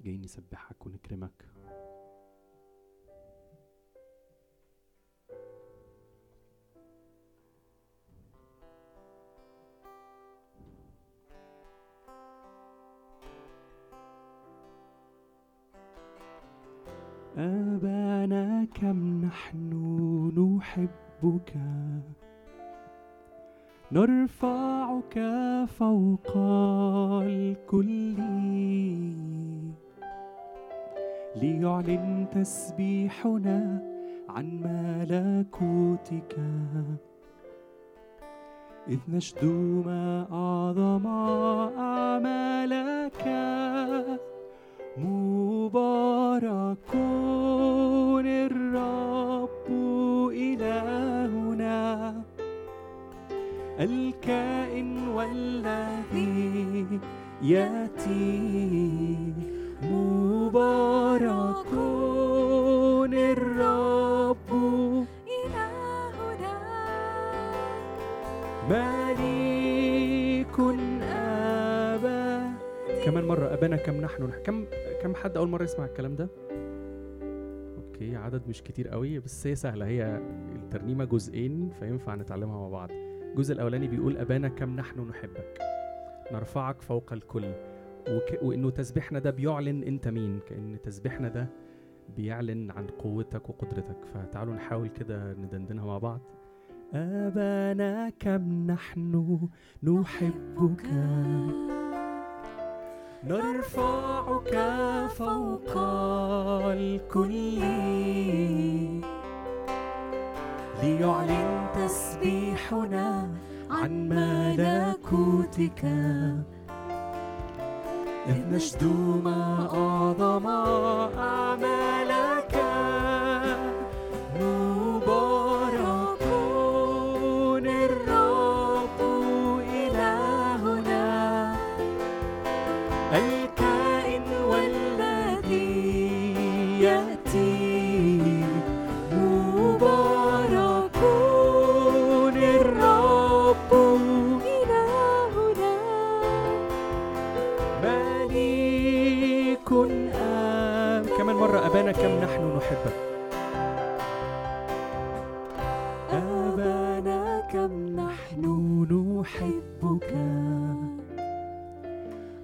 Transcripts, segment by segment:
جايين نسبحك ونكرمك. أبانا كم نحن نحبك. نرفعك فوق الكل. ليعلن تسبيحنا عن ملكوتك. إذ نشدو ما أعظم أعمالك مبارك الرب إلهنا. الكائن والذي يأتي. مبارك الرب. إلهنا. مليك أبا. كمان مرة أبانا كم نحن كم كم حد أول مرة يسمع الكلام ده؟ أوكي عدد مش كتير قوي بس هي سهلة. هي الترنيمة جزئين فينفع نتعلمها مع بعض. الجزء الأولاني بيقول أبانا كم نحن نحبك. نرفعك فوق الكل. وك... وإنه تسبيحنا ده بيعلن أنت مين كأن تسبيحنا ده بيعلن عن قوتك وقدرتك. فتعالوا نحاول كده ندندنها مع بعض. أبانا كم نحن نحبك؟ نرفعك فوق الكل. ليعلن تسبيحنا عن ملكوتك. إذ نشدو ما أعظم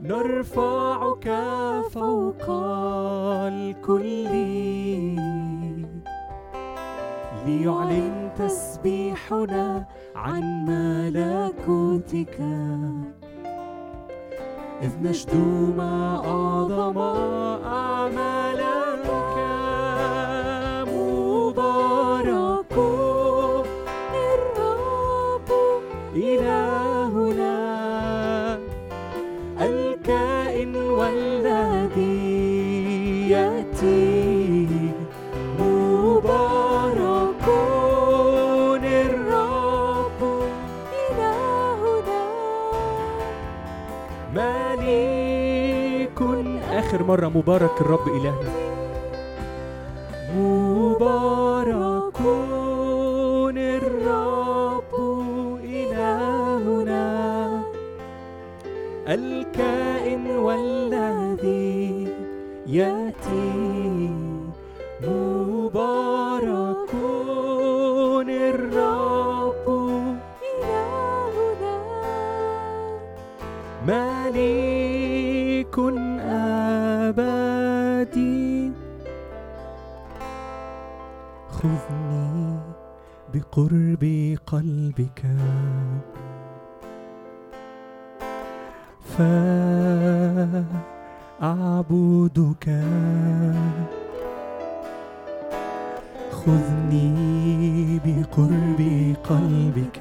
نرفعك فوق الكل. ليعلن تسبيحنا عن ملكوتك. إذ نشدو ما أعظم أعمالك آخر مرة مبارك الرب إلهنا. خذني بقرب قلبك. فأعبدك. خذني بقرب قلبك.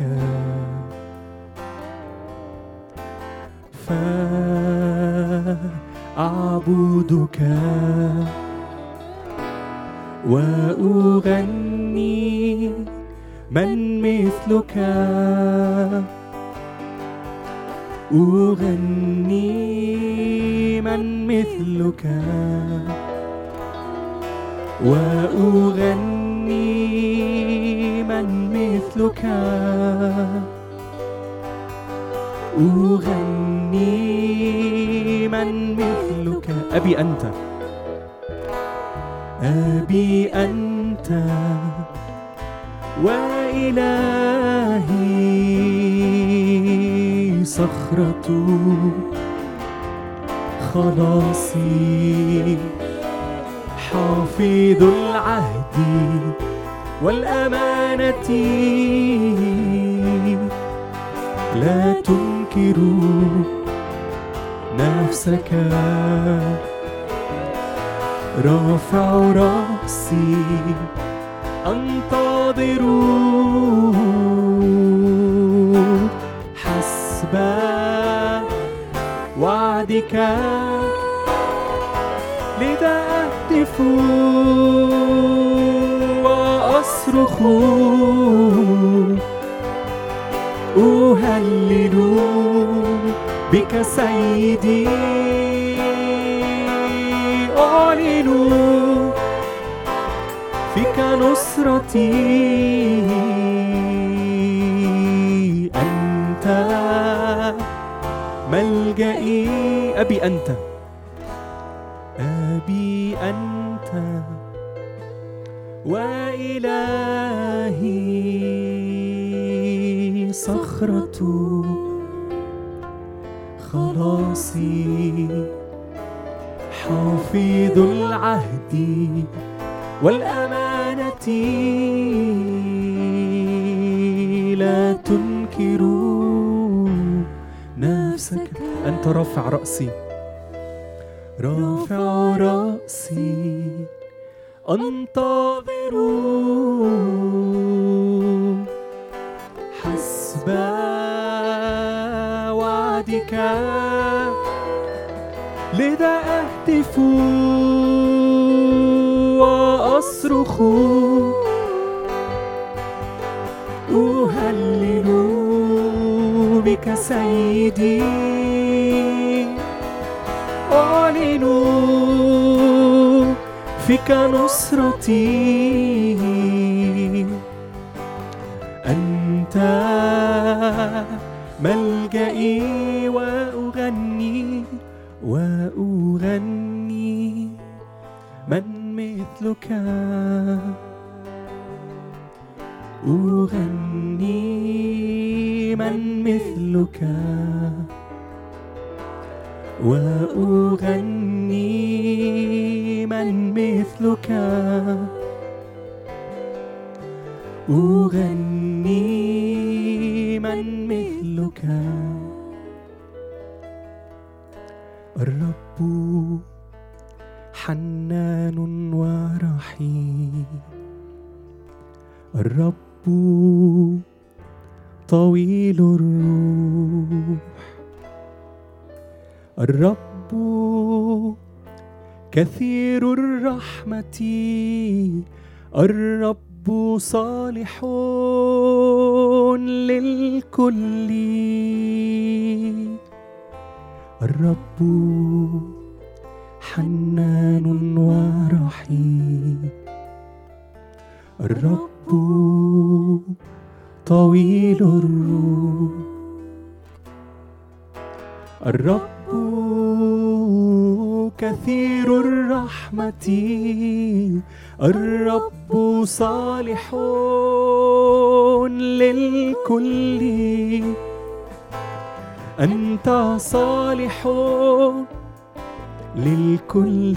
فأعبدك. وأغني من مثلك. أغني من مثلك. وأغني من مثلك. أغني من مثلك. أبي أنت. أبي أنت وإلهي صخرة خلاصي حافظ العهد والأمانة. لا تنكر نفسك رافع رأسي أنتظر. حسب وعدك لذا أهتف وأصرخ. أهلل بك سيدي. فيك نصرتي. أنت ملجئي. أبي أنت. أبي أنت. وإلهي صخرة خلاصي. حافظ العهد والأمانة لا تنكر نفسك. أنت رافع رأسي. رافع رأسي. أنتظر. حسب وعدك. لذا أهتف وأصرخ. سيدي أعلن فيك نصرتي. أنت ملجئي وأغني وأغني من مثلك. أغني. من مثلك. وأغني من مثلك. أغني من مثلك. الرب حنان ورحيم. الرب طويل الروح. الرب كثير الرحمة. الرب صالح للكل. الرب حنان ورحيم. الرب طويل الروح. الرب كثير الرحمة. الرب صالح للكل. أنت صالح للكل.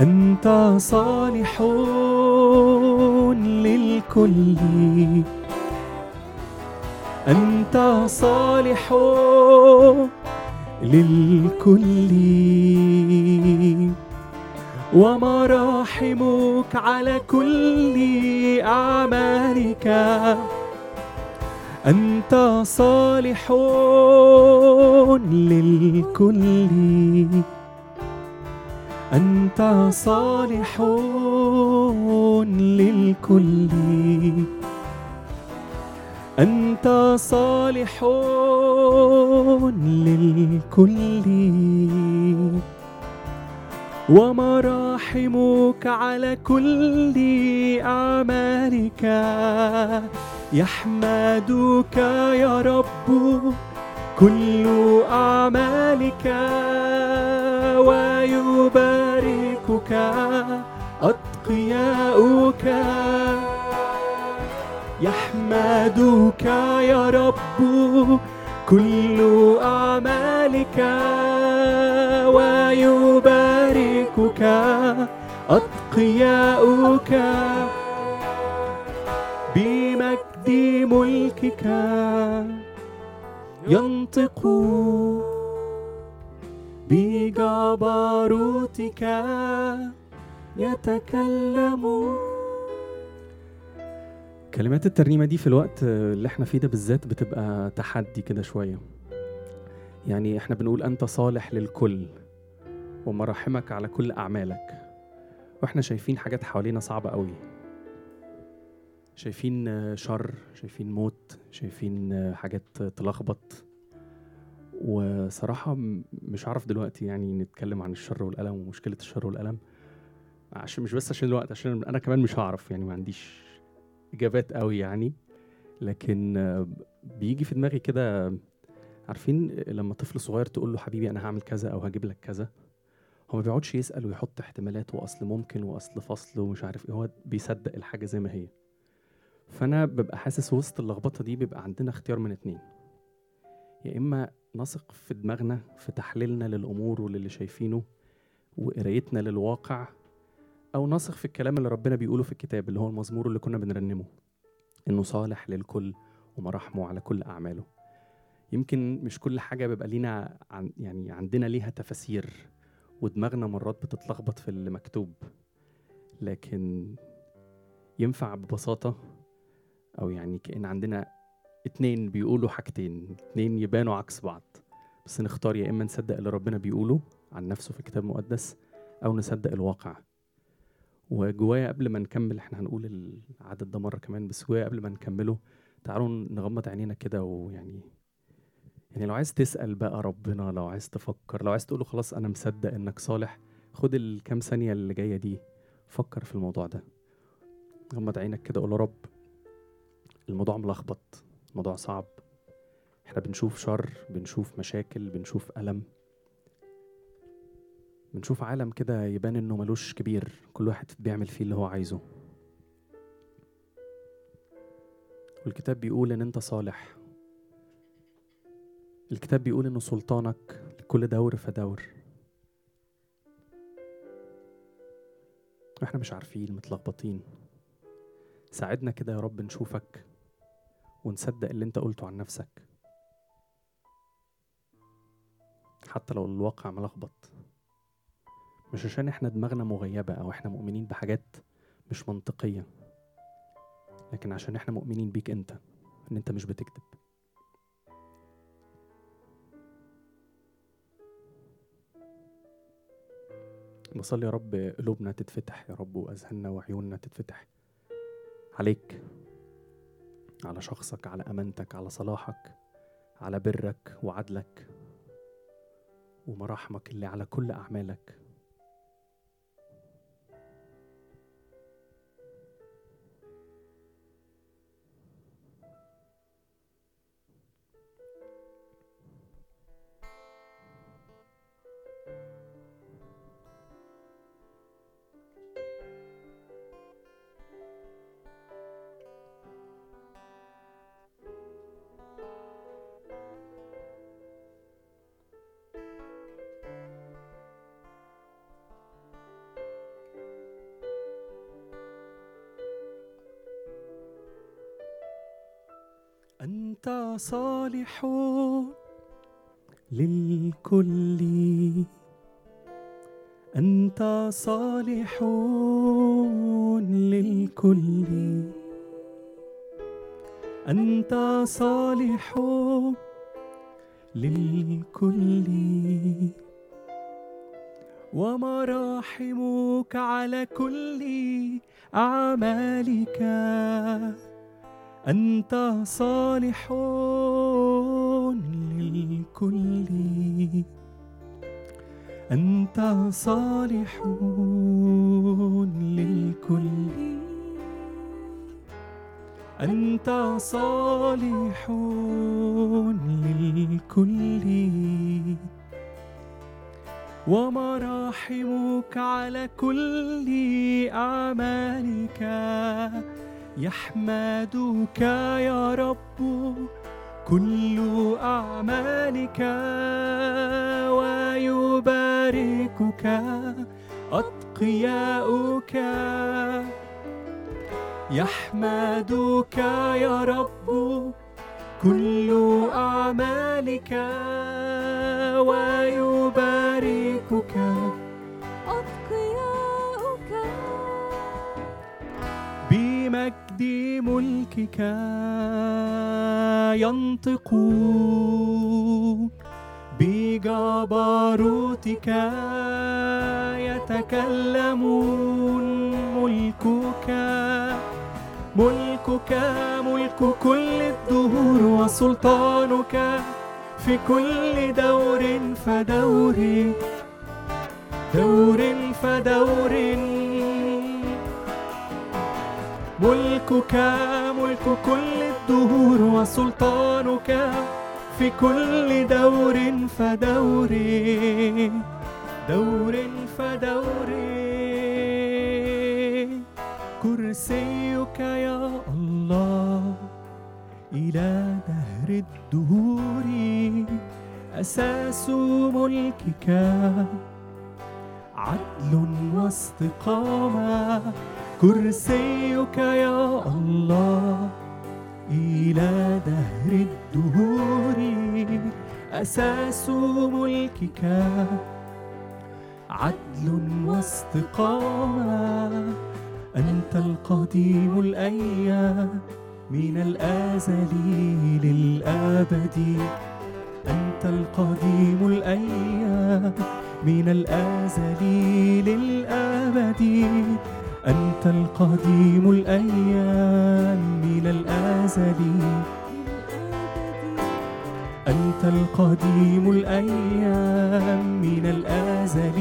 أنت صالح للكل. أنت صالح للكل. ومراحمك على كل أعمالك. أنت صالح للكل. أنت صالح للكل. أنت صالح للكل. ومراحمك على كل أعمالك. يحمدك يا رب كل أعمالك. ويباركك أتقياؤك يحمدك يا رب كل أعمالك ويباركك أتقياؤك بمجد ملكك ينطق بجبروتك. يتكلم كلمات الترنيمة دي في الوقت اللي إحنا فيه ده بالذات بتبقى تحدي كده شوية. يعني إحنا بنقول أنت صالح للكل ومراحمك على كل أعمالك. وإحنا شايفين حاجات حوالينا صعبة قوي. شايفين شر شايفين موت شايفين حاجات تلخبط. وصراحة مش عارف دلوقتي يعني نتكلم عن الشر والألم ومشكلة الشر والألم. عشان مش بس عشان الوقت عشان أنا كمان مش هعرف يعني ما عنديش إجابات قوي يعني. لكن بيجي في دماغي كده عارفين لما طفل صغير تقول له حبيبي أنا هعمل كذا أو هجيب لك كذا؟ هو ما بيقعدش يسأل ويحط احتمالات وأصل ممكن وأصل فصل ومش عارف إيه هو بيصدق الحاجة زي ما هي. فأنا ببقى حاسس وسط اللخبطة دي بيبقى عندنا اختيار من اتنين. يا إما نثق في دماغنا في تحليلنا للأمور وللي شايفينه وقرايتنا للواقع أو نثق في الكلام اللي ربنا بيقوله في الكتاب اللي هو المزمور اللي كنا بنرنمه. إنه صالح للكل ومراحمه على كل أعماله. يمكن مش كل حاجة بيبقى لينا عن يعني عندنا ليها تفاسير ودماغنا مرات بتتلخبط في اللي مكتوب لكن ينفع ببساطة أو يعني كأن عندنا اتنين بيقولوا حاجتين اتنين يبانوا عكس بعض. بس نختار يا إما نصدق اللي ربنا بيقوله عن نفسه في الكتاب المقدس أو نصدق الواقع. وجوايا قبل ما نكمل إحنا هنقول العدد ده مرة كمان بس جوايا قبل ما نكمله تعالوا نغمض عينينا كده ويعني يعني لو عايز تسأل بقى ربنا لو عايز تفكر لو عايز تقوله خلاص أنا مصدق إنك صالح خد الكام ثانية اللي جاية دي فكر في الموضوع ده. غمض عينك كده قول يا رب الموضوع ملخبط الموضوع صعب. إحنا بنشوف شر بنشوف مشاكل بنشوف ألم. بنشوف عالم كده يبان إنه ملوش كبير كل واحد بيعمل فيه اللي هو عايزه. والكتاب بيقول إن أنت صالح. الكتاب بيقول إنه سلطانك لكل دور فدور. وإحنا مش عارفين متلخبطين. ساعدنا كده يا رب نشوفك ونصدق اللي أنت قلته عن نفسك. حتى لو الواقع ملخبط. مش عشان إحنا دماغنا مغيبة أو إحنا مؤمنين بحاجات مش منطقية لكن عشان إحنا مؤمنين بيك أنت إن أنت مش بتكذب. بصلي يا رب قلوبنا تتفتح يا رب وأذهاننا وعيوننا تتفتح عليك على شخصك على أمانتك على صلاحك على برك وعدلك ومراحمك اللي على كل أعمالك. صالح للكل. أنت صالح للكل. أنت صالح للكل. ومراحمك على كل أعمالك. أنت صالح للكل. أنت صالح للكل. أنت صالح للكل. ومراحمك على كل أعمالك. يحمدك يا رب كل أعمالك ويباركك أتقياؤك. يحمدك يا رب كل أعمالك ويباركك بمجد ملكك ينطقون. بجبروتك يتكلمون. ملكك ملكك ملك كل الدهور. وسلطانك في كل دور فدور. دور فدور. ملكك ملك كل الدهور وسلطانك في كل دور فدور دور فدور. كرسيك يا الله إلى دهر الدهور أساس ملكك عدل واستقامة كرسيك يا الله إلى دهر الدهور أساس ملكك عدل واستقامة. أنت القديم الأيام من الأزل للأبد. أنت القديم الأيام من الأزل للأبد. أنت القديم الأيام من الأزل. أنت القديم الأيام من الأزل.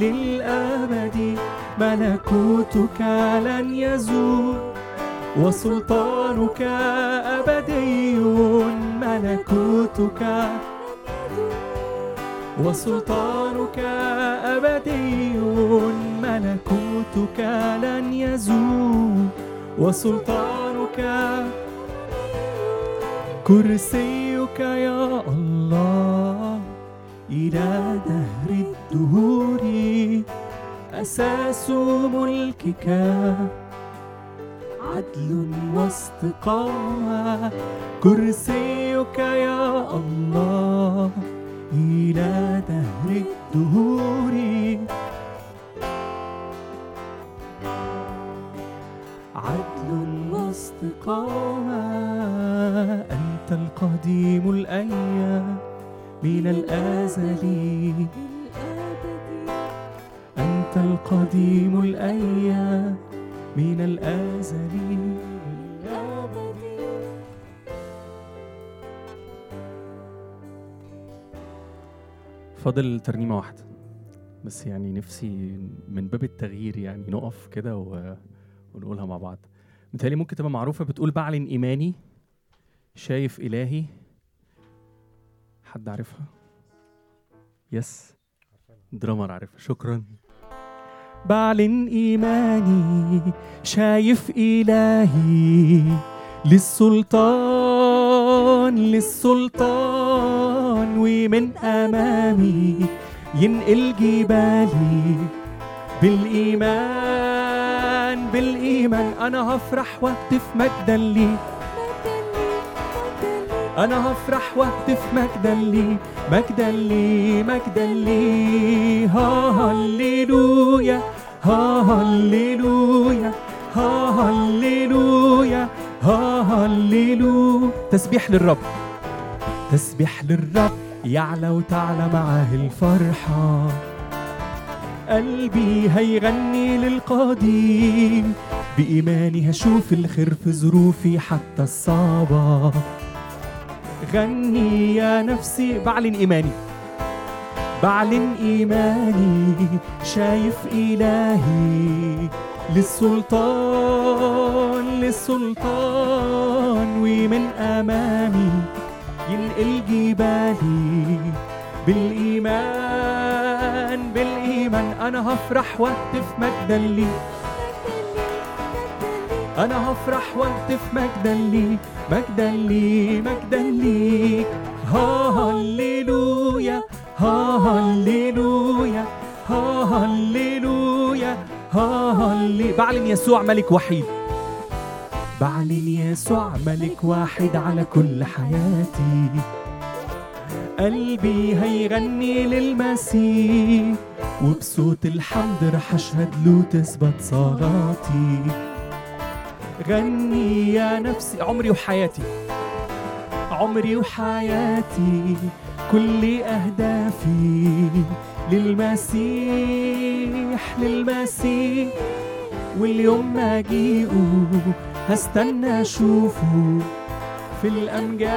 للأبد ملكوتك لن يزول وسلطانك أبدي. ملكوتك وسلطانك أبدي. ملكوتك لن يزول وسلطانك كرسيك يا الله إلى دهر الدهور أساس ملكك عدل واستقامة كرسيك يا الله إلى دهر الدهور واستقامة أنت القديم الأيام من الأزل أنت القديم الأيام من الأزل فاضل ترنيمة واحدة. بس يعني نفسي من باب التغيير يعني نقف كده. ونقولها مع بعض. متهيألي ممكن تبقى معروفة. بتقول بعلن إيماني شايف إلهي. حد عارفها؟ يس درامر عارفها. شكرا. بعلن إيماني شايف إلهي. للسلطان للسلطان ومن أمامي ينقل جبالي. بالإيمان بالإيمان أنا هفرح وأهتف مجدا لي. أنا هفرح وأهتف مجدا لي مجدا لي مجدا لي. هللويا هللويا هللويا هللويا. تسبيح للرب. تسبيح للرب يعلى وتعلى معاه الفرحة. قلبي هيغني للقديم بإيماني هشوف الخير في ظروفي حتى الصعبة. غني يا نفسي بعلن إيماني. بعلن إيماني شايف إلهي. للسلطان للسلطان ومن أمامي ينقل جبالي. بالإيمان بالإيمان. أنا هفرح وأهتف مجدا لي أنا هفرح وأهتف مجدا لي مجدا لي مجدا لي هاليلويا هاليلويا هاليلويا هالي بعلن يسوع ملك وحيد. بعلن يسوع ملك واحد على كل حياتي. قلبي هيغني للمسيح. وبصوت الحمد رح أشهد له تثبت صلاتي غني يا نفسي عمري وحياتي. عمري وحياتي كل أهدافي. للمسيح للمسيح. واليوم ما أجيئه هستنى أشوفه. في الأمجاد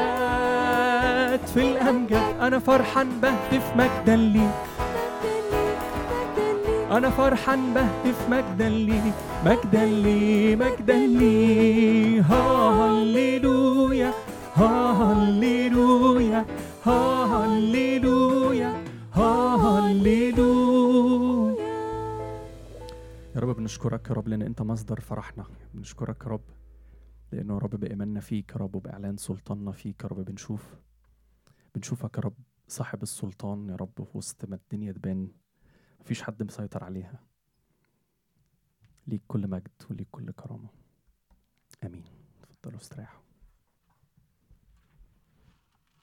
في الأمجاد. أنا فرحان بهتف مجدا لي. أنا فرحان بهتف مجدا لي مجدا لي مجدا لي. هاليلويا هاليلويا هاليلويا هاليلويا يا رب بنشكرك يا رب لأن أنت مصدر فرحنا. بنشكرك يا رب لأنه يا رب بإيماننا فيك يا رب وبإعلان سلطاننا فيك يا رب. بنشوف بنشوفك يا رب صاحب السلطان يا رب في وسط ما الدنيا تبان. مفيش حد مسيطر عليها. ليك كل مجد وليك كل كرامة. آمين. تفضلوا استريحوا.